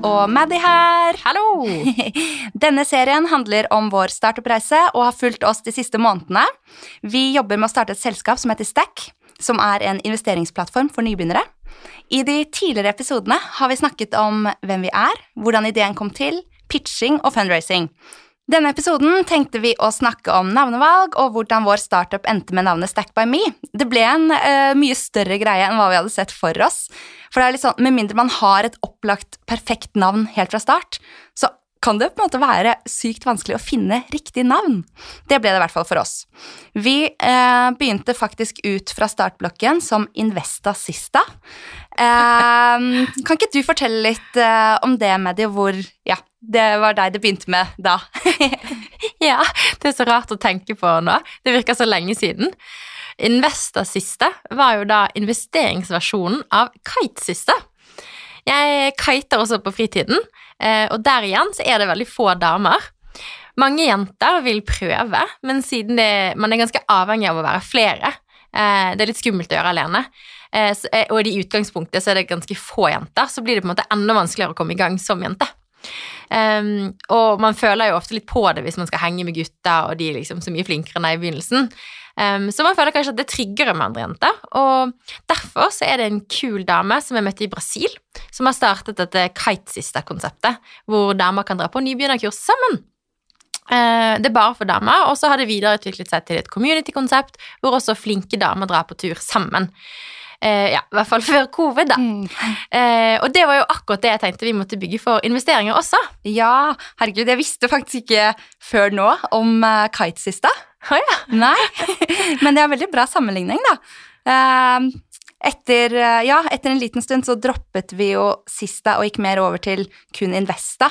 Og Maddy her. Hallo! Denne serien handler om vår startup-reise og har fulgt oss de siste månedene. Vi jobber med å starte et selskap som heter Stack, som er en investeringsplattform for nybegynnere. I de tidligere episodene har vi snakket om hvem vi er, hvordan ideen kom til, pitching og fundraising. Denne episoden tenkte vi å snakke om navnevalg og hvordan vår startup endte med navnet Stack by Me. Det ble en uh, mye større greie enn hva vi hadde sett for oss. For det er litt sånn, Med mindre man har et opplagt, perfekt navn helt fra start, så kan det på en måte være sykt vanskelig å finne riktig navn. Det ble det i hvert fall for oss. Vi eh, begynte faktisk ut fra startblokken som Investa Sista. Eh, kan ikke du fortelle litt eh, om det, Medie, hvor ja, det var deg det begynte med da? ja, det er så rart å tenke på nå. Det virker så lenge siden. Investa-siste var jo da investeringsversjonen av Kite-siste. Jeg kiter også på fritiden, og der igjen så er det veldig få damer. Mange jenter vil prøve, men siden det, man er ganske avhengig av å være flere, eh, det er litt skummelt å gjøre alene, eh, og i utgangspunktet så er det ganske få jenter, så blir det på en måte enda vanskeligere å komme i gang som jente. Um, og man føler jo ofte litt på det hvis man skal henge med gutta, og de liksom så mye flinkere enn deg i begynnelsen. Um, så man føler kanskje at det trigger med andre jenter. Og derfor så er det en kul dame som jeg møtte i Brasil, som har startet dette Kitesister-konseptet, hvor damer kan dra på nybegynnerkurs sammen. Uh, det er bare for damer, og så har det videreutviklet seg til et community-konsept hvor også flinke damer drar på tur sammen. Uh, ja, i hvert fall før covid, da. Mm. Uh, og det var jo akkurat det jeg tenkte vi måtte bygge for investeringer også. Ja, herregud, jeg visste faktisk ikke før nå om uh, kitesista. Oh, ja. Nei, men det er veldig bra sammenligning, da. Uh, etter, uh, ja, etter en liten stund så droppet vi jo sista og gikk mer over til kun Investa.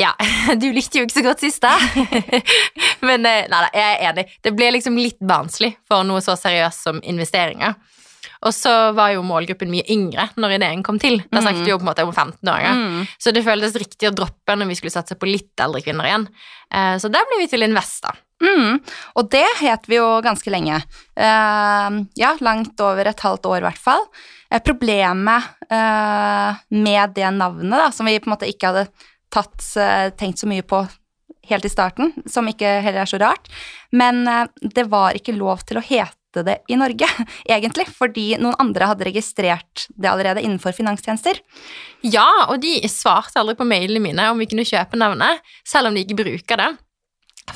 Ja, du likte jo ikke så godt sist, da. Men nei da, jeg er enig. Det ble liksom litt barnslig for noe så seriøst som investeringer. Og så var jo målgruppen mye yngre når ideen kom til. Da snakket vi jo på en måte om 15-åringer. Mm. Så det føltes riktig å droppe når vi skulle satse på litt eldre kvinner igjen. Eh, så der ble vi til Investa. Mm. Og det het vi jo ganske lenge. Uh, ja, langt over et halvt år i hvert fall. Uh, problemet uh, med det navnet, da, som vi på en måte ikke hadde tatt, tenkt så mye på helt i starten, som ikke heller er så rart, men det var ikke lov til å hete det i Norge, egentlig, fordi noen andre hadde registrert det allerede innenfor finanstjenester. Ja, og de svarte aldri på mailene mine om vi kunne kjøpe navnet, selv om de ikke bruker det.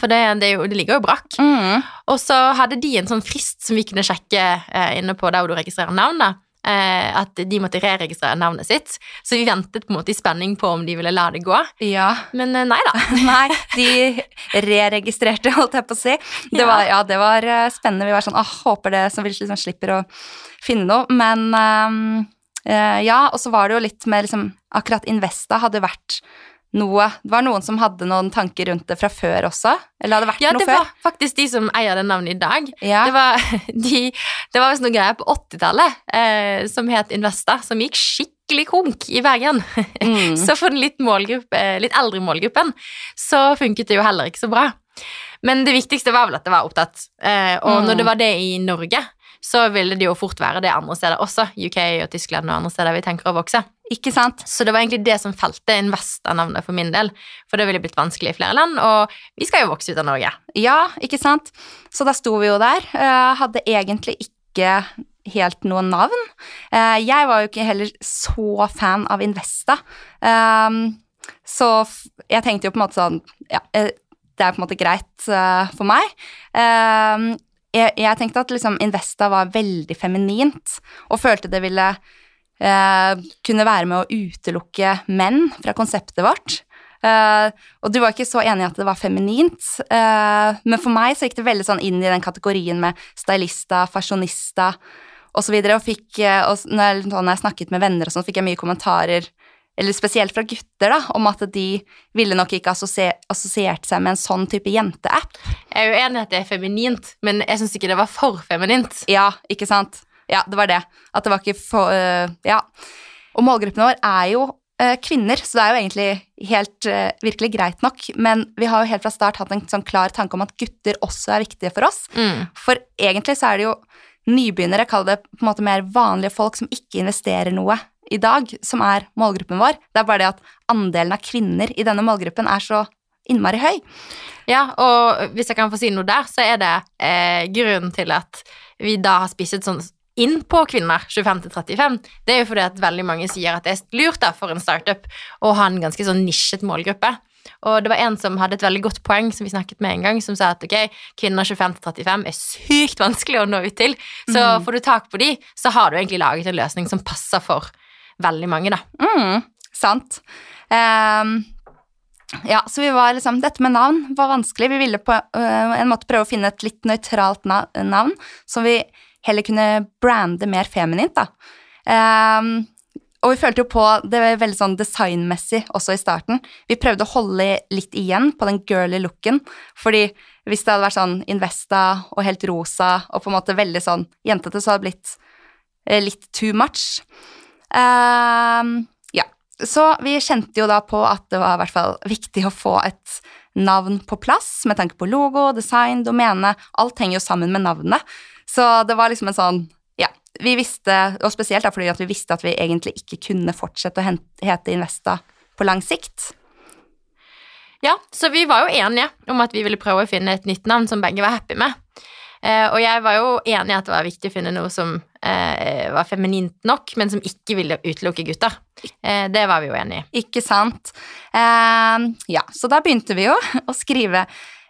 For det, det, jo, det ligger jo brakk. Mm. Og så hadde de en sånn frist som vi kunne sjekke eh, inne på der hvor du registrerer navnet. Eh, at de måtte reregistrere navnet sitt. Så vi ventet på en måte i spenning på om de ville la det gå. Ja. Men eh, nei da. nei, de reregistrerte, holdt jeg på å si. Det, ja. Var, ja, det var eh, spennende. Vi var sånn åh, håper det, så vi liksom slipper å finne noe. Men um, ja, og så var det jo litt med liksom Akkurat Investa hadde vært noe Det var noen som hadde noen tanker rundt det fra før også? Eller hadde det vært ja, noe før? Ja, det var faktisk de som eier det navnet i dag. Ja. Det var, de, det var noen greier på 80-tallet eh, som het Investa, som gikk skikkelig konk i Bergen. Mm. så for den litt, litt, eldre målgruppen så funket det jo heller ikke så bra. Men det viktigste var vel at det var opptatt. Eh, og mm. når det var det i Norge, så ville det jo fort være det andre steder også. UK og Tyskland og andre steder vi tenker å vokse. Ikke sant? Så det var egentlig det som felte Investa-navnet for min del. For det ville blitt vanskelig i flere land, og vi skal jo vokse ut av Norge. Ja, ikke sant. Så da sto vi jo der. Uh, hadde egentlig ikke helt noe navn. Uh, jeg var jo ikke heller så fan av Investa. Uh, så jeg tenkte jo på en måte sånn Ja, eh, det er på en måte greit for meg. Jeg, tenkte at liksom Investa var veldig feminint, og følte det ville eh, kunne være med å utelukke menn fra konseptet vårt. Uh, og du var ikke så enig i at det var feminint, uh, men for meg så gikk det veldig sånn inn i den kategorien med stylista, fasjonista osv. Og, så og fikk, eh, og når jeg, når jeg snakket med venner og sånn, fikk jeg mye kommentarer eller spesielt fra gutter, da, om at de ville nok ikke assosiert seg med en sånn type jenteapp. Jeg er jo enig i at det er feminint, men jeg syns ikke det var for feminint. Ja, ikke sant. Ja, det var det. At det var ikke for uh, Ja. Og målgruppen vår er jo uh, kvinner, så det er jo egentlig helt uh, virkelig greit nok. Men vi har jo helt fra start hatt en sånn klar tanke om at gutter også er viktige for oss. Mm. For egentlig så er det jo nybegynnere, kall det på en måte mer vanlige folk som ikke investerer noe i dag, som er målgruppen vår. Det er bare det at andelen av kvinner i denne målgruppen er så innmari høy. Ja, og hvis jeg kan få si noe der, så er det eh, grunnen til at vi da har spisset sånn inn på kvinner 25-35, Det er jo fordi at veldig mange sier at det er lurt da for en startup å ha en ganske sånn nisjet målgruppe. Og det var en som hadde et veldig godt poeng som vi snakket med en gang, som sa at ok, kvinner 25-35 er sykt vanskelig å nå ut til. Så mm. får du tak på de, så har du egentlig laget en løsning som passer for veldig mange, da. Mm, sant. Um, ja, så vi var liksom Dette med navn var vanskelig. Vi ville på uh, en måte prøve å finne et litt nøytralt navn, som vi heller kunne brande mer feminint, da. Um, og vi følte jo på det var veldig sånn designmessig også i starten. Vi prøvde å holde litt igjen på den girly looken, fordi hvis det hadde vært sånn Investa og helt rosa og på en måte veldig sånn jentete, så hadde det blitt eh, litt too much. Um, ja, så vi kjente jo da på at det var i hvert fall viktig å få et navn på plass, med tanke på logo, design, domene. Alt henger jo sammen med navnet. Så det var liksom en sånn Ja, vi visste, og spesielt fordi at vi visste at vi egentlig ikke kunne fortsette å hente hete Investa på lang sikt. Ja, så vi var jo enige om at vi ville prøve å finne et nytt navn som begge var happy med. Eh, og jeg var jo enig i at det var viktig å finne noe som eh, var feminint nok, men som ikke ville utelukke gutter. Eh, det var vi jo enige i. Ikke sant? Ehm, ja, så da begynte vi jo å skrive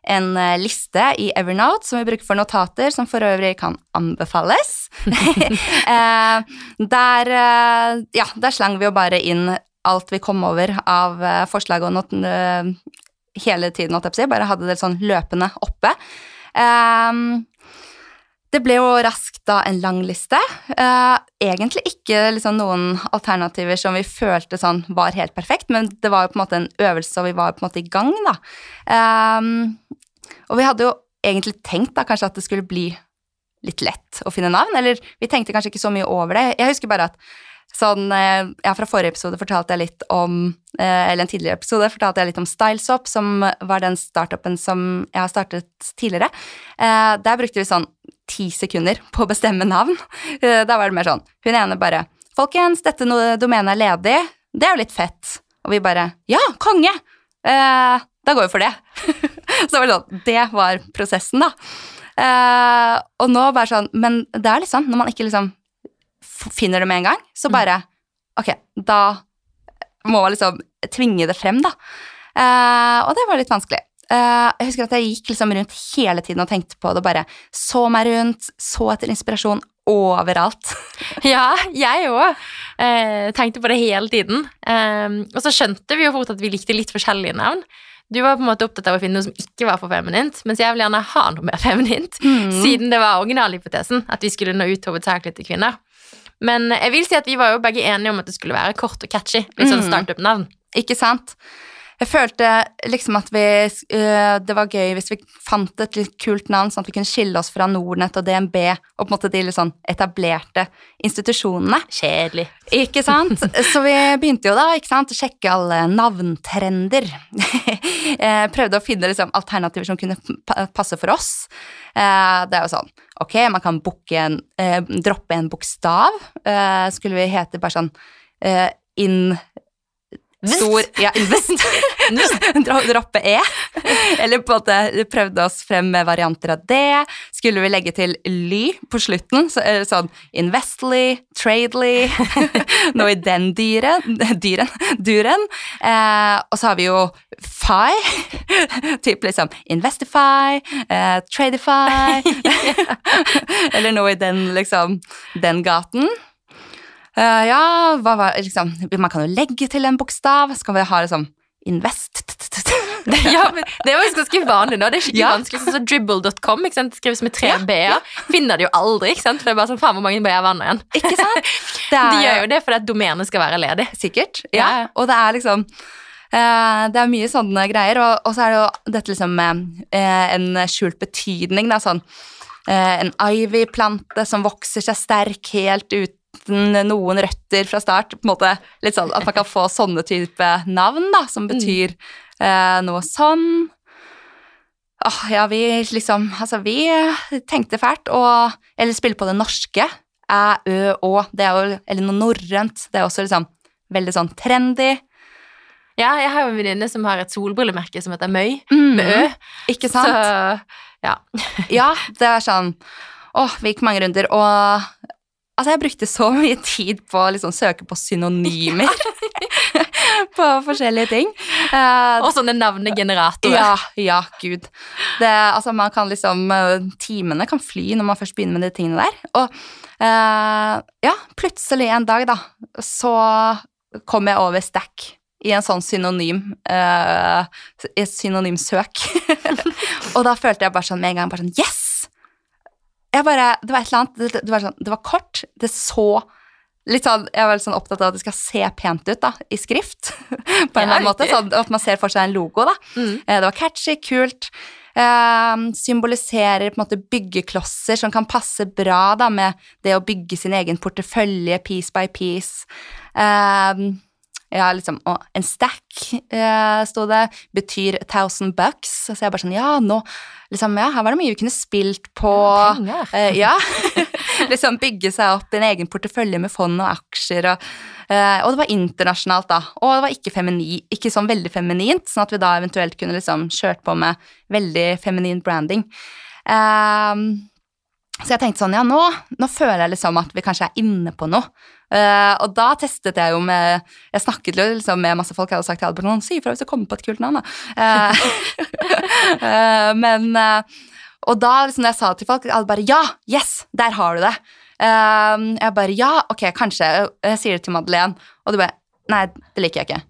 en eh, liste i Evernote som vi bruker for notater, som for øvrig kan anbefales. Eh, der, eh, ja, der slang vi jo bare inn alt vi kom over av forslag og not hele tiden, holdt jeg på å si. Bare hadde det sånn løpende oppe. Ehm, det ble jo raskt da en lang liste. Eh, egentlig ikke liksom noen alternativer som vi følte sånn var helt perfekt, men det var jo på en måte en øvelse, og vi var på en måte i gang, da. Ehm, og vi hadde jo egentlig tenkt da kanskje at det skulle bli litt lett å finne navn, eller vi tenkte kanskje ikke så mye over det. Jeg husker bare at sånn, eh, ja, fra forrige episode fortalte jeg litt om, eh, eller en tidligere episode fortalte jeg litt om Stylesop, som var den startupen som jeg har startet tidligere. Der brukte vi sånn ti sekunder på å bestemme navn. Eh, da var det mer sånn, hun ene bare, folkens, dette domenet er ledig, det er jo litt fett. Og vi bare, ja, konge! Eh, da går vi for det. så var det sånn, det var prosessen da. Eh, og nå bare sånn, men det er litt sånn, når man ikke liksom finner det med en gang, så bare, ok, da må man liksom tvinge det frem da. Eh, og det var litt vanskelig. Eh, jeg husker at jeg gikk liksom rundt hele tiden og tenkte på det, bare så meg rundt, så etter inspirasjon overalt. Ja, jeg òg eh, tenkte på det hele tiden. Eh, og så skjønte vi jo fort at vi likte litt forskjellige navn. Du var på en måte opptatt av å finne noe som ikke var for feminint, mens jeg vil gjerne ha noe mer feminint, Mm. siden det var originalhypotesen, at vi skulle nå ut hovedsakelig til kvinner. Men jeg vil si at vi var jo begge enige om at det skulle være kort og catchy. Litt sånn Mm. startup-navn. Ikke sant? Jeg følte liksom at vi øh, Det var gøy hvis vi fant et litt kult navn, sånn at vi kunne skille oss fra Nordnett og DNB og på en måte de litt sånn etablerte institusjonene. Kjedelig. Ikke sant? Så vi begynte jo da ikke sant, å sjekke alle navntrender. Eh, Prøvde å finne liksom, alternativer som kunne passe for oss. Eh, Det er jo sånn, ok, man kan booke en, eh, droppe en bokstav. Eh, Skulle vi hete bare sånn eh, inn... Stor, ja, invest. Droppe E. Eller på en måte prøvde oss frem med varianter av det. Skulle vi legge til ly på slutten, så, er sånn Investly, Tradely, noe i den dyren. dyren, duren. Eh, og så har vi jo Fi, typ liksom Investify, eh, Tradify, eller noe i den, liksom, den gaten. Eh, ja, hva var liksom Man kan jo legge til en bokstav. Skal vi ha liksom Invest ja, men det er jo ganske vanlig nå. Det er skikkelig Ja. vanskelig. Sånn som dribble.com? Skrives med tre Ja, b-er. Finner de jo aldri. ikke sant? For det er bare sånn, faen hvor mange b-er var igjen? Ikke sant? Det De gjør jo det fordi at domenet skal være ledig. Sikkert. Ja, Ja. ja. Og det er liksom eh, Det er mye sånne greier, og, og så er det jo dette liksom med eh, en skjult betydning, da, sånn eh, En ivy-plante som vokser seg sterk helt uten noen røtter fra start. på en måte Litt sånn at man kan få sånne type navn, da, som betyr eh, noe sånn. Åh, ja, vi liksom Altså, vi tenkte fælt, og Eller spille på det norske. æ, ø, å. Det er jo, eller noe norrønt. Det er også liksom veldig sånn trendy. Ja, jeg har jo en venninne som har et solbrillemerke som heter Møy, Mm, med Ø. Ikke sant? Så ja. Ja, det er sånn Åh, vi gikk mange runder, og altså, jeg brukte så mye tid på å liksom søke på synonymer på forskjellige ting. Uh, Og sånne navnegeneratorer. ja, ja, gud. Det, altså, man kan liksom eh, Timene kan fly når man først begynner med de tingene der. Og uh, ja, plutselig en dag, da, så kom jeg over Stack i en sånn synonym uh, synonymsøk. og da følte jeg bare sånn med en gang bare sånn Yes! Jeg bare, det var et eller annet det, var sånn, det var kort. Det så litt sånn, Jeg var litt sånn opptatt av at det skal se pent ut da, i skrift. på en eller annen måte, sånn at man ser for seg en logo. da. Mm. Eh, Det var catchy, kult. eh, symboliserer på en måte byggeklosser som kan passe bra da med det å bygge sin egen portefølje piece by piece. Eh, ja, liksom, og en stack, eh, sto det, betyr a thousand bucks. Så jeg bare sånn, ja, nå, liksom, ja, her var det mye vi kunne spilt på. Ja, Eh, ja. liksom bygge seg opp en egen portefølje med fond og aksjer. Og, eh, og det var internasjonalt, da. Og det var ikke, femini, ikke sånn veldig feminint, sånn at vi da eventuelt kunne liksom kjørt på med veldig feminin branding. Eh, så jeg tenkte sånn, ja, nå, nå føler jeg liksom at vi kanskje er inne på noe. Eh, og da testet jeg jo med Jeg snakket liksom med masse folk. Jeg hadde sagt til Albert noen, si ifra hvis du kommer på et kult navn, da. Uh, uh, men Og da liksom jeg sa til folk, alle bare ja, yes, der har du det. Jeg bare ja, ok, kanskje. Jeg sier det til Madeleine, og du bare nei, det liker jeg ikke.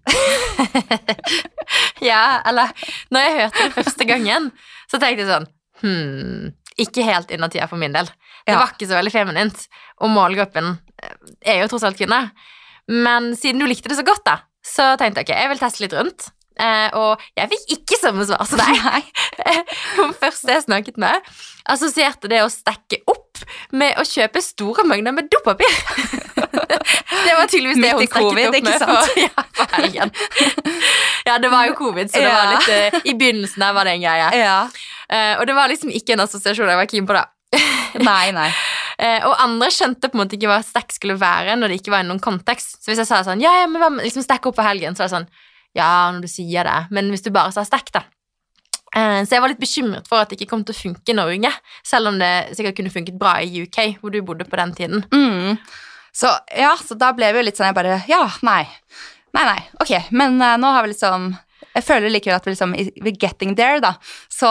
Ja, eller når jeg hørte det første gangen, så tenkte jeg sånn Hm, ikke helt innertida for min del. Det Ja. var ikke så veldig feminint, og målgruppen er jo tross alt kvinne. Men siden du likte det så godt, da, så tenkte jeg ok, jeg vil teste litt rundt. Eh, og jeg fikk ikke samme svar som deg. Hun første jeg snakket med, assosierte det å stekke opp med å kjøpe store mengder med dopapir. det var tydeligvis det hun stekket opp med for, ja, for helgen. Ja, det var jo covid, så det var litt eh, I begynnelsen der var det en greie. Ja. Eh, og det var liksom ikke en assosiasjon jeg var keen på, da. Nei, nei. Eh, og andre skjønte på en måte ikke hva stack skulle være når det ikke var i noen kontekst. Så hvis jeg sa sånn, ja, ja, men hva med liksom stack opp for helgen, så er det sånn, ja, når du sier det, men hvis du bare sa stack, da. Eh, så jeg var litt bekymret for at det ikke kom til å funke i Norge, selv om det sikkert kunne funket bra i UK, hvor du bodde på den tiden. Mm. Så ja, så da ble vi jo litt sånn jeg bare Ja, nei. Nei, nei. Ok, men uh, nå har vi liksom Jeg føler likevel at vi liksom We're getting there, da. Så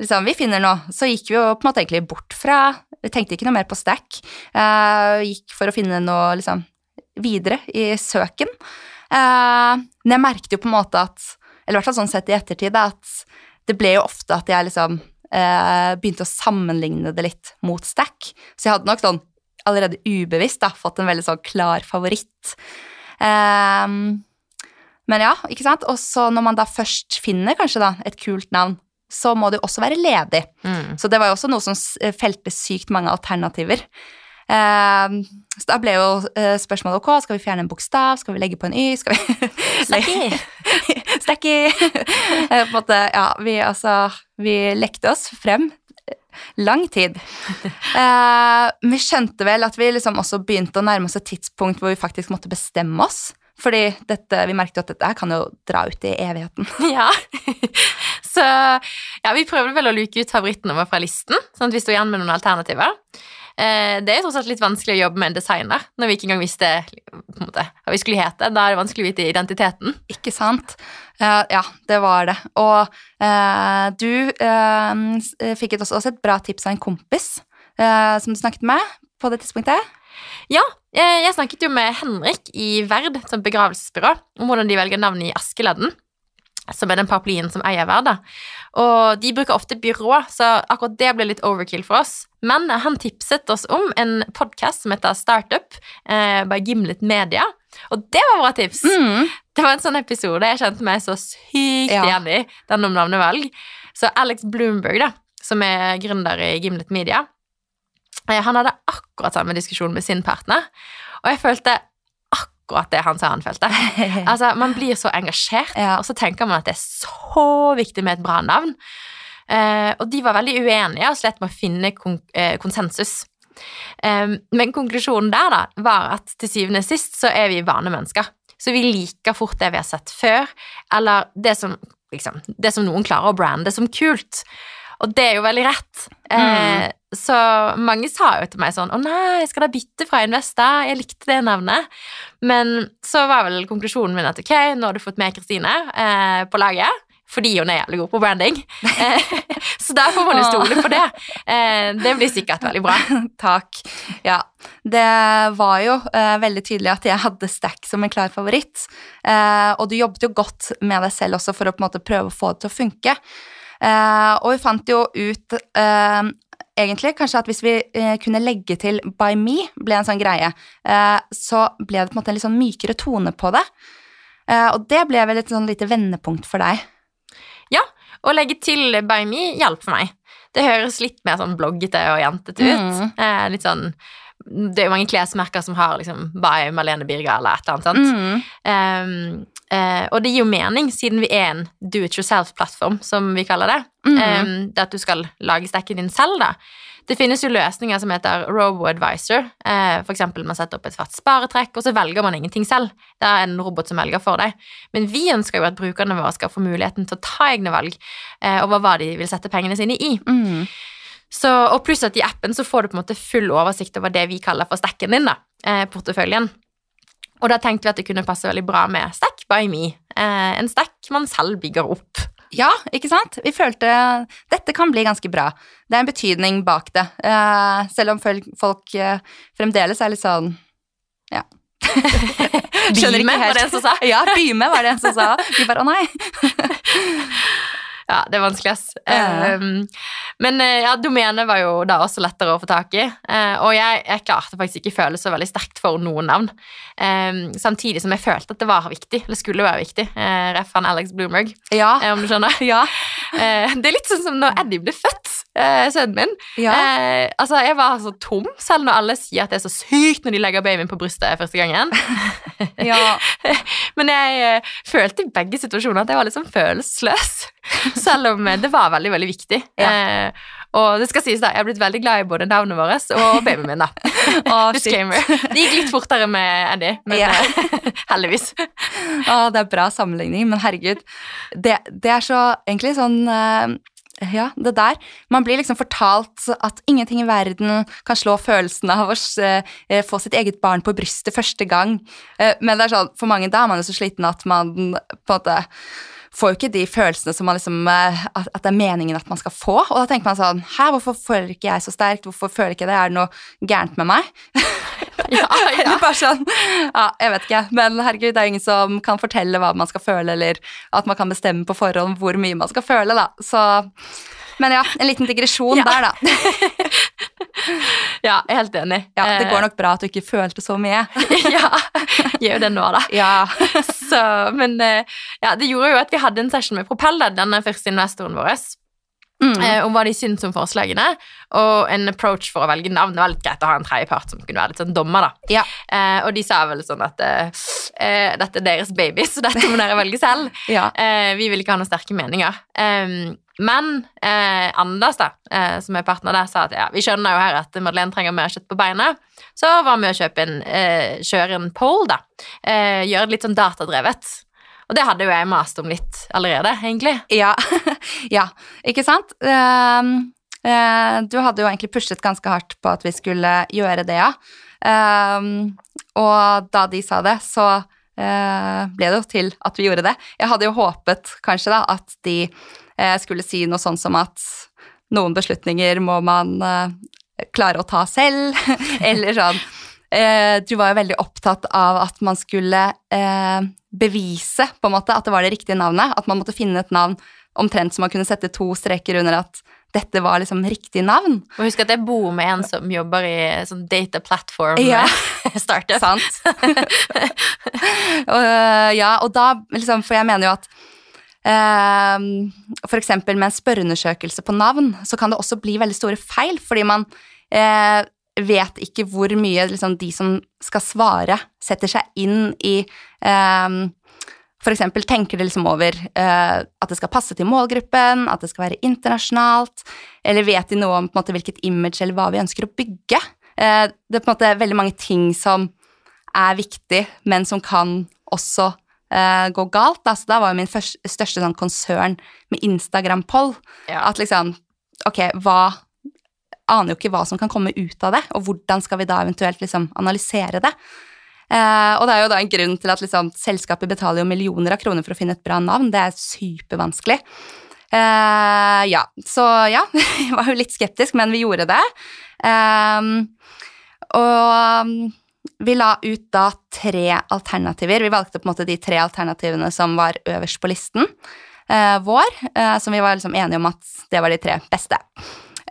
liksom, vi finner noe. Så gikk vi jo på en måte egentlig bort fra Vi tenkte ikke noe mer på stack. Uh, gikk for å finne noe liksom videre i søken. Uh, men jeg merket jo på en måte at Eller i hvert fall sånn sett i ettertid, da, at det ble jo ofte at jeg liksom uh, begynte å sammenligne det litt mot stack. Så jeg hadde nok sånn allerede ubevisst da, fått en veldig sånn klar favoritt. Ehm, men ja, ikke sant? Og så når man da først finner kanskje da et kult navn, så må det jo også være ledig. Mm. Så det var jo også noe som s- felte sykt mange alternativer. Uh, så da ble jo uh, spørsmålet ok, skal vi fjerne en bokstav, skal vi legge på en y, skal vi Stacky. Stacky! uh, på en måte, ja, vi altså Vi lekte oss frem lang tid. Eh, vi skjønte vel at vi liksom også begynte å nærme oss et tidspunkt hvor vi faktisk måtte bestemme oss. Fordi dette, vi merket jo at dette kan jo dra ut i evigheten. Ja. Så ja, vi prøvde vel å luke ut favorittene våre fra listen, sånn at vi sto igjen med noen alternativer. Eh, det er tross alt litt vanskelig å jobbe med en designer når vi ikke engang visste på en måte, hva vi skulle hete. Da er det vanskelig å vite identiteten. Ikke sant? Eh, ja, det var det. Og eh, du fikk også, et bra tips av en kompis som du snakket med på det tidspunktet. Ja, jeg snakket jo med Henrik i Verd, som begravelsesbyrå, om hvordan de velger navn i Askeladden. Som er den paraplyen som eier Verd. Og de bruker ofte byrå, så akkurat det ble litt overkill for oss. Men han tipset oss om en podkast som heter Startup, eh, by Gimlet Media. Og det var bra tips! Mm. Det var en sånn episode jeg kjente meg så sykt Ja. igjen i, den om navnevalg. Så Alex Bloomberg, da, som er gründer i Gimlet Media, han hadde akkurat samme diskusjon med sin partner, og jeg følte akkurat det han sa han følte. Altså, Man blir så engasjert, Ja. og så tenker man at det er så viktig med et bra navn. Eh, og de var veldig uenige og slett med å finne kon eh, konsensus. Eh, men konklusjonen der da, var at til syvende og sist så er vi vanemennesker. Så vi liker fort det vi har sett før, eller det som, liksom, det som noen klarer å brande som kult. Og det er jo veldig rett. Mm. Så mange sa jo til meg sånn Å nei, skal da bytte fra Investa? Jeg likte det navnet. Men så var vel konklusjonen min at ok, nå har du fått med Kristine eh, på laget. Fordi hun er jævlig god på branding. Eh, så der får man jo stole på det. Eh, det blir sikkert veldig bra. Takk. Ja. Det var jo eh, veldig tydelig at jeg hadde Stack som en klar favoritt. Eh, og du jobbet jo godt med deg selv også for å på en måte prøve å få det til å funke. Eh, og vi fant jo ut eh, egentlig kanskje at hvis vi eh, kunne legge til By Me, ble en sånn greie, eh, så ble det på en måte en litt sånn mykere tone på det. Eh, og det ble vel et sånn lite vendepunkt for deg. Ja, å legge til By Me hjalp for meg. Det høres litt mer sånn bloggete og jentete ut. Mm. Eh, litt sånn Det er jo mange klesmerker som har liksom By Malene Birga eller et eller annet. sant? Mm. Um, eh, og det gir jo mening, siden vi er en do it yourself-plattform, som vi kaller det. Mm -hmm. eh, det at du skal lage stekken din selv, da. Det finnes jo løsninger som heter RoboAdvisor. Eh, for eksempel man setter opp et svart sparetrekk, og så velger man ingenting selv. Det er en robot som velger for deg. Men vi ønsker jo at brukerne våre skal få muligheten til å ta egne valg eh, over hva de vil sette pengene sine i. Mm. Så, og pluss at i appen så får du på en måte full oversikt over det vi kaller for stekken din, da, eh, porteføljen. Og da tenkte vi at det kunne passe veldig bra med Stack by me. Eh, en stack man selv bygger opp. Ja, ikke sant? Vi følte dette kan bli ganske bra. Det er en betydning bak det. Eh, selv om folk, eh, fremdeles er litt sånn Ja. Skjønner ikke Byme, var det en som sa? Ja, Byme var det en som sa. Vi bare å nei. Ja, det er vanskelig, ass. Ja. Um, men eh, ja, domenet var jo da også lettere å få tak i. Uh, og jeg, jeg klarte faktisk ikke føle så veldig sterkt for noen navn. Um, samtidig som jeg følte at det var viktig, eller skulle være viktig. Uh, Ref han Alex Bloomberg, Ja. om du skjønner. Ja. Eh, det er litt sånn som når Eddie ble født, eh, sønnen min. ja. Eh, altså, Jeg var så tom, selv når alle sier at det er så sykt når de legger babyen på brystet første gangen. ja. Men jeg følte i begge situasjoner at jeg var litt sånn følelsesløs. Selv om det var veldig, veldig viktig. Eh, og det skal sies da, jeg har blitt veldig glad i både navnet vårt og babyen min. da. Shit. Disclaimer. Det gikk litt fortere med Eddie, men Ja. eh, heldigvis. Oh, det er bra sammenligning, men herregud. Det, det er så egentlig sånn eh, ja, det der. Man blir liksom fortalt at ingenting i verden kan slå følelsen av å eh, få sitt eget barn på brystet første gang. Men det er sånn, for mange da er man jo så sliten at man på en måte får jo ikke de følelsene som man liksom, eh, at, at det er meningen at man skal få. Og da tenker man sånn Hæ, hvorfor føler ikke jeg så sterkt? Hvorfor føler ikke det? Er det noe gærent med meg? Ja, ja. bare sånn Ja, jeg vet ikke. Men herregud, det er ingen som kan fortelle hva man skal føle, eller at man kan bestemme på forhånd hvor mye man skal føle, da. Så Men ja, en liten digresjon Ja. der, da. ja, jeg er helt enig. Ja, Det Eh, går nok bra at du ikke følte så mye. ja, gjør jo det nå, da. Ja. Så, men eh, ja, det gjorde jo at vi hadde en session med Propell, denne første investoren vår, Mm. eh, om hva de syntes om forslagene, og en approach for å velge navn. Det var litt greit å ha en tredjepart som kunne være litt sånn dommer, da. Ja. Eh, og de sa vel sånn at eh, eh, dette er deres baby, så dette må dere velge selv. ja. Eh, vi vil ikke ha noen sterke meninger. Em, men eh, Anders, da, eh, som er partner der, sa at ja, vi skjønner jo her at Madeleine trenger mer kjøtt på beinet. Så var vi å kjøpe en, eh, kjøre en poll, da. Eh, gjøre det litt sånn datadrevet. Og det hadde jo jeg mast om litt allerede, egentlig. Ja. ja. Ikke sant? Um, uh, du hadde jo egentlig pushet ganske hardt på at vi skulle gjøre det, ja. Um, og da de sa det, så uh, ble det jo til at vi gjorde det. Jeg hadde jo håpet kanskje da at de eh, skulle si noe sånn som at noen beslutninger må man eh, klare å ta selv, eller sånn eh, Du var jo veldig opptatt av at man skulle eh, bevise på en måte at det var det riktige navnet. At man måtte finne et navn omtrent så man kunne sette to streker under at dette var liksom riktig navn. Og husk at jeg bor med en som jobber i sånn data platform Ja. startup. Sant? og, ja, og da liksom For jeg mener jo at eh, for eksempel med en spørreundersøkelse på navn, så kan det også bli veldig store feil, fordi man eh, vet ikke hvor mye liksom, de som skal svare, setter seg inn i eh, for eksempel tenker de liksom over eh, at det skal passe til målgruppen, at det skal være internasjonalt, eller vet de noe om måte, hvilket image eller hva vi ønsker å bygge? eh, det er på en måte veldig mange ting som er viktig, men som kan også eh, gå galt. Da. Så da var jo min første, største sånn konsern med Instagram-poll Ja. at liksom Ok, hva Aner jo ikke hva som kan komme ut av det, og hvordan skal vi da eventuelt liksom analysere det. Uh, og det er jo da en grunn til at liksom, selskapet betaler jo millioner av kroner for å finne et bra navn. Det er supervanskelig. Uh, ja, så ja, jeg var jo litt skeptisk, men vi gjorde det. Eh, og vi la ut da tre alternativer. Vi valgte på en måte de tre alternativene som var øverst på listen eh, vår, eh, som vi var liksom enige om at det var de tre beste.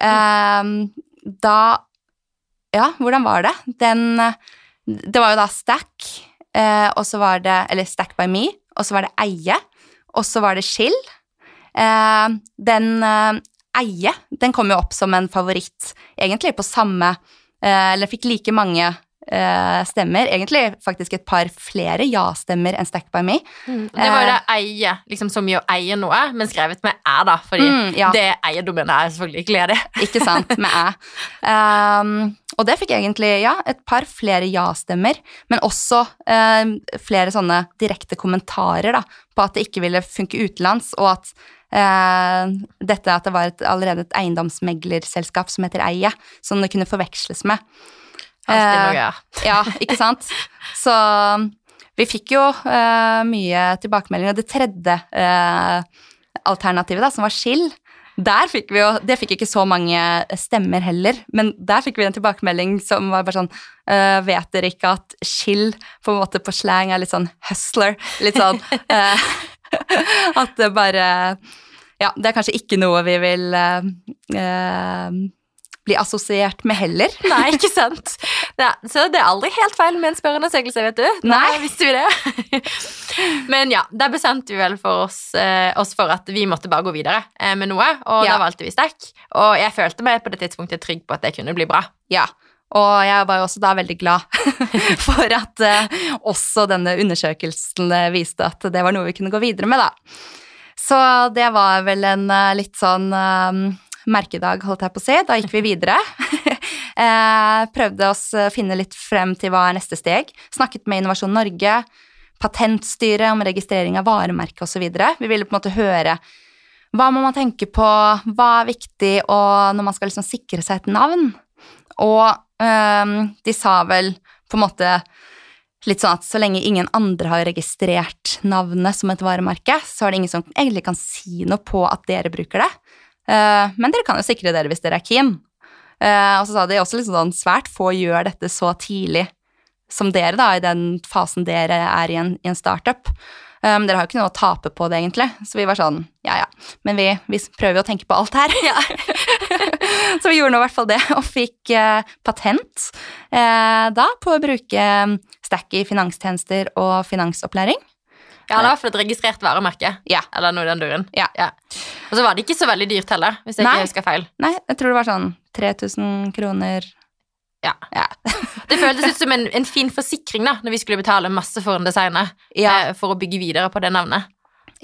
Eh, da Ja, hvordan var det? Den Det var jo da Stack, eh, og så var det Eller Stack by me, og så var det Eie, og så var det Chill. Eh, den eh, Eie, den kom jo opp som en favoritt, egentlig på samme Eller fikk like mange eh, stemmer. Egentlig faktisk et par flere ja-stemmer enn Stack by me. Det var jo det eie, liksom så mye å eie noe, men skrevet med æ, da. Fordi Mm, ja. det eierdomenet er selvfølgelig ikke ledig. Ikke sant, med æ. Um, og det fikk egentlig, ja, et par flere ja-stemmer, men også um, flere sånne direkte kommentarer da, på at det ikke ville funke utenlands, og at uh, dette at det var et, allerede et eiendomsmeglerselskap som heter Eie, som det kunne forveksles med. Alltid Eh, noe, ja. Ja, ikke sant? Så vi fikk jo uh, mye tilbakemeldinger. Det tredje uh, alternativet, da, som var Skill, der fikk vi jo Det fikk ikke så mange stemmer heller, men der fikk vi en tilbakemelding som var bare sånn uh, Vet dere ikke at Skill på en måte på slang er litt sånn hustler? Litt sånn At det bare Ja, det er kanskje ikke noe vi vil bli assosiert med heller. Nei, ikke sant? Ja, så det er aldri helt feil med en spørreundersøkelse, vet du. Nei. visste vi det? Men ja, der bestemte vi vel for oss, eh, oss for at vi måtte bare gå videre eh, med noe, og Ja. da valgte vi stekk. Og jeg følte meg på det tidspunktet trygg på at det kunne bli bra. Ja, og jeg var jo også da veldig glad for at eh, også denne undersøkelsen eh, viste at det var noe vi kunne gå videre med, da. Så det var vel en eh, litt sånn eh, merkedag, holdt jeg på å si. Da gikk vi videre. eh, prøvde oss å finne litt frem til hva er neste steg. Snakket med Innovasjon Norge, Patentstyret om registrering av varemerke osv. Vi ville på en måte høre hva må man tenke på, hva er viktig når man skal liksom sikre seg et navn. Og øhm, de sa vel på en måte litt sånn at så lenge ingen andre har registrert navnet som et varemerke, så er det ingen som egentlig kan si noe på at dere bruker det. Eh, men dere kan jo sikre dere hvis dere er keen. Eh, og så sa de også litt sånn svært få gjør dette så tidlig som dere, da, i den fasen dere er i en, i en startup. Um, dere har jo ikke noe å tape på det, egentlig. Så vi var sånn, ja ja, men vi, vi prøver jo å tenke på alt her. så vi gjorde nå i hvert fall det, og fikk uh, patent uh, da på å bruke Stack i finanstjenester og finansopplæring. Ja, det var fall et registrert varemerke. Ja. Eller noe i den duren. Ja. Og så var det ikke så veldig dyrt heller, hvis jeg Nei. ikke husker feil. Nei, jeg tror det var sånn 3000 kroner. Ja. Ja. Det føltes ut som en, en fin forsikring da, når vi skulle betale masse for en designer ja. eh, for å bygge videre på det navnet.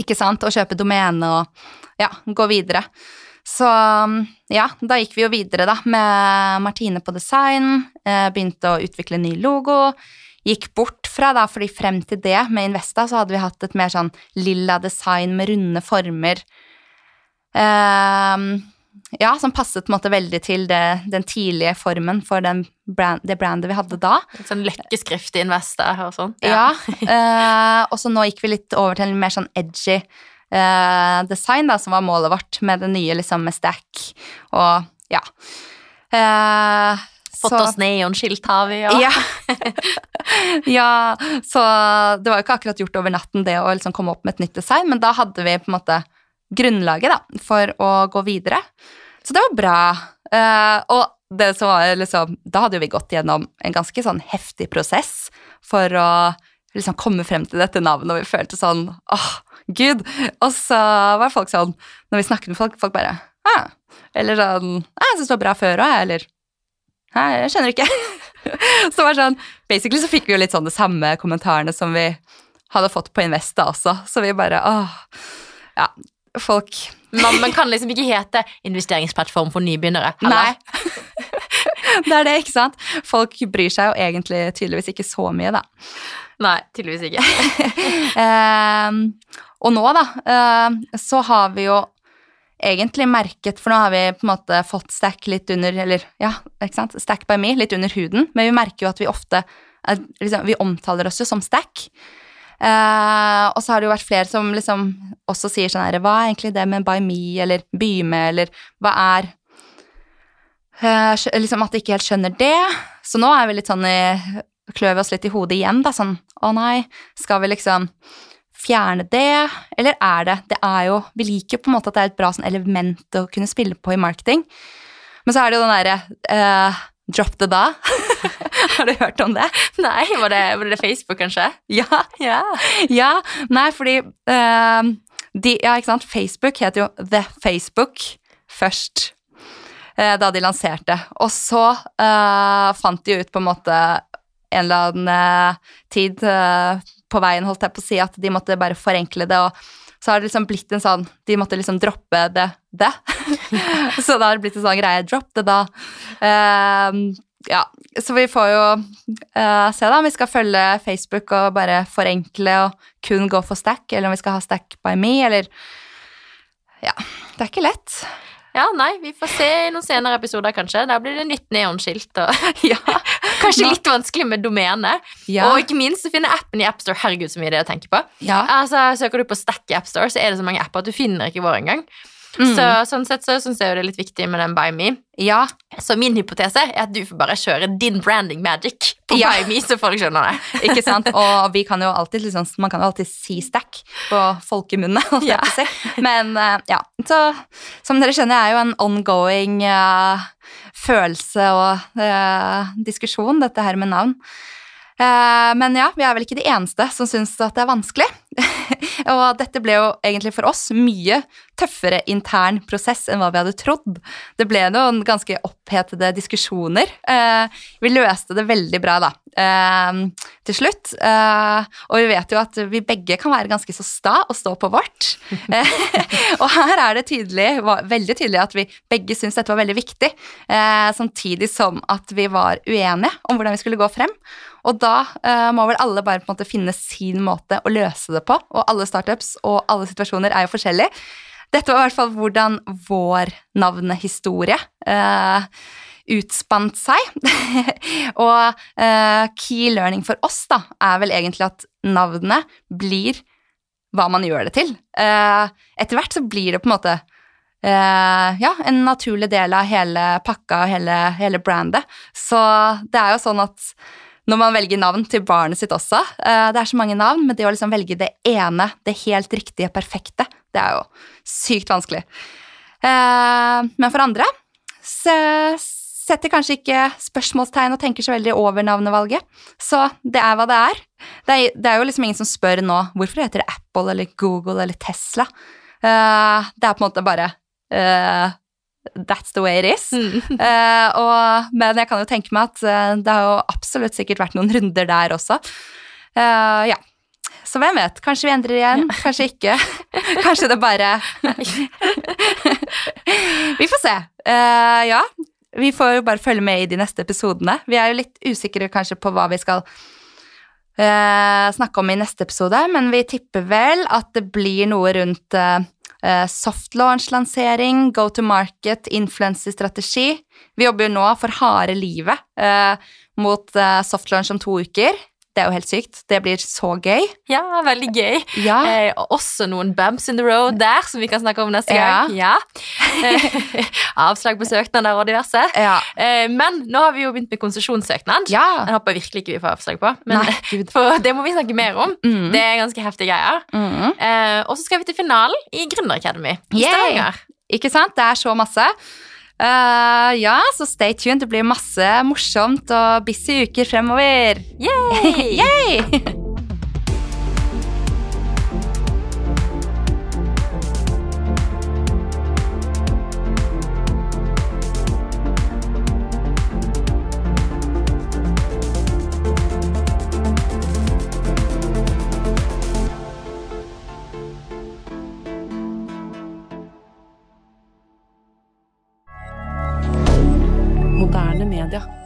Ikke sant? Og kjøpe domene og ja, gå videre. Så ja, da gikk vi jo videre da med Martine på design, eh, begynte å utvikle ny logo. Gikk bort fra da, fordi frem til det med Investa så hadde vi hatt et mer sånn lilla design med runde former. Ehm, ja, som passet på en måte veldig til det, den tidlige formen for den brand, det brandet vi hadde da. Litt sånn løkkeskrift i Investa og sånn. Ja, eh, og så nå gikk vi litt over til en mer sånn edgy eh, design, da, som var målet vårt med det nye, liksom, med stack og ja. Eh, Fått så- oss neonskilt har vi, ja. Ja. ja, så det var jo ikke akkurat gjort over natten det å liksom komme opp med et nytt design, men da hadde vi på en måte grunnlaget da, for å gå videre. Så det var bra. Eh, og det som var liksom, da hadde jo vi gått gjennom en ganske sånn heftig prosess for å liksom komme frem til dette navnet, og vi følte sånn åh, gud. Og så var folk sånn, når vi snakket med folk, folk bare ah. Eller sånn «Ah, Jeg syns det var bra før òg, eller jeg skjønner ikke. så det var sånn, Basically så fikk vi jo litt sånn de samme kommentarene som vi hadde fått på Investa også, så vi bare åh. Ja, folk man, kan liksom ikke hete investeringsplattform for nybegynnere. Heller. Nei. Det er det, ikke sant? Folk bryr seg jo egentlig tydeligvis ikke så mye, da. Nei, tydeligvis ikke. Eh, og nå, da, eh, så har vi jo egentlig merket For nå har vi på en måte fått stack litt under Eller ja, ikke sant? Stack by me, litt under huden. Men vi merker jo at vi ofte er, liksom, Vi omtaler oss jo som stack. Eh, og så har det jo vært flere som liksom også sier sånn her Hva er egentlig det med by me, eller by med, eller hva er eh, Liksom at de ikke helt skjønner det. Så nå er vi litt sånn i Klør vi oss litt i hodet igjen, da. Sånn å nei, skal vi liksom fjerne det, eller er det Det er jo Vi liker jo på en måte at det er et bra sånn element å kunne spille på i marketing. Men så er det jo den derre eh, Drop the da. har du hørt om det? Nei, var det, var det Facebook, kanskje? Ja. Ja. Ja, nei, fordi uh, de, Ja, ikke sant, Facebook heter jo The Facebook først. Uh, da de lanserte. Og så uh, fant de ut på en måte en eller annen eh, tid eh, på veien, holdt jeg på å si, at de måtte bare forenkle det. og så har det liksom blitt en sånn De måtte liksom droppe det, det. så da har det blitt en sånn greie. Drop det, da. Eh, ja, så vi får jo uh, se, da, om vi skal følge Facebook og bare forenkle og kun gå for stack, eller om vi skal ha stack by me, eller Ja, det er ikke lett. ja, nei, vi får se i noen senere episoder, kanskje. Da blir det nytt neonskilt og ja. kanskje litt vanskelig med domene. Ja. Og ikke minst å finne appen i AppStore. Herregud, så mye det er å tenke på. ja. Altså, Søker du på Stack i AppStore, så er det så mange apper at du finner ikke vår engang. Mm. Så sånn sett så syns jeg jo det er litt viktig med den Buy Me. ja. Så min hypotese er at du får bare kjøre din branding magic på Ja. Buy Me, så folk skjønner det. Ikke sant? Og vi kan jo alltid liksom, man kan jo alltid si stack på folkemunne, Ja. Men eh, ja, så som dere skjønner, er jo en ongoing uh, følelse og uh, diskusjon, dette her med navn. Men ja, vi er vel ikke de eneste som syns at det er vanskelig. og dette ble jo egentlig for oss mye tøffere intern prosess enn hva vi hadde trodd. Det ble noen ganske opphetede diskusjoner. Eh, vi løste det veldig bra, da, eh, til slutt. Eh, og vi vet jo at vi begge kan være ganske så sta og stå på vårt. Eh, og her er det tydelig, veldig tydelig at vi begge syntes dette var veldig viktig, eh, samtidig som at vi var uenige om hvordan vi skulle gå frem. Og da eh, må vel alle bare på en måte finne sin måte å løse det på, og alle startups og alle situasjoner er jo forskjellige. Dette var i hvert fall hvordan vår navnehistorie eh, utspant seg. og eh, key learning for oss da, er vel egentlig at navnet blir hva man gjør det til. Eh, etter hvert så blir det på en måte eh, ja, en naturlig del av hele pakka og hele, hele brandet. Så det er jo sånn at når man velger navn til barnet sitt også eh, Det er så mange navn, men det å liksom velge det ene, det helt riktige, perfekte, det er jo sykt vanskelig. Eh, men for andre så setter kanskje ikke spørsmålstegn og tenker så veldig over navnevalget. Så det er hva det er. Det er, jo liksom ingen som spør nå hvorfor heter det Apple eller Google eller Tesla. Eh, det er på en måte bare That's the way it is. Eh, og, men jeg kan jo tenke meg at eh, det har jo absolutt sikkert vært noen runder der også. Uh, ja. Så hvem vet? Kanskje vi endrer igjen, kanskje ikke. Kanskje det bare Vi får se. Uh, ja, vi får jo bare følge med i de neste episodene. Vi er jo litt usikre kanskje på hva vi skal uh, snakke om i neste episode, men vi tipper vel at det blir noe rundt eh, eh, soft launch-lansering, go to market, influencer-strategi. Vi jobber jo nå for harde livet eh, mot eh, soft launch om to uker. Det er jo helt sykt. Det blir så gøy. Ja, veldig gøy. Ja. Eh, også noen bumps in the road der, som vi kan snakke om neste Ja. gang. Ja. Eh, Avslag på søknader og diverse. Ja. Eh, men nå har vi jo begynt med konsesjonssøknad. ja. Den håper virkelig ikke vi får avslag på, men Nei, for det må vi snakke mer om. Mm. Det er ganske heftige greier. Mm. Eh, og så skal vi til finalen i Gründer Academy i Stavanger. Ikke sant? Det er så masse. Eh, ja, så stay tuned. Det blir masse morsomt og busy uker fremover. Yay! Yay! Moderne media.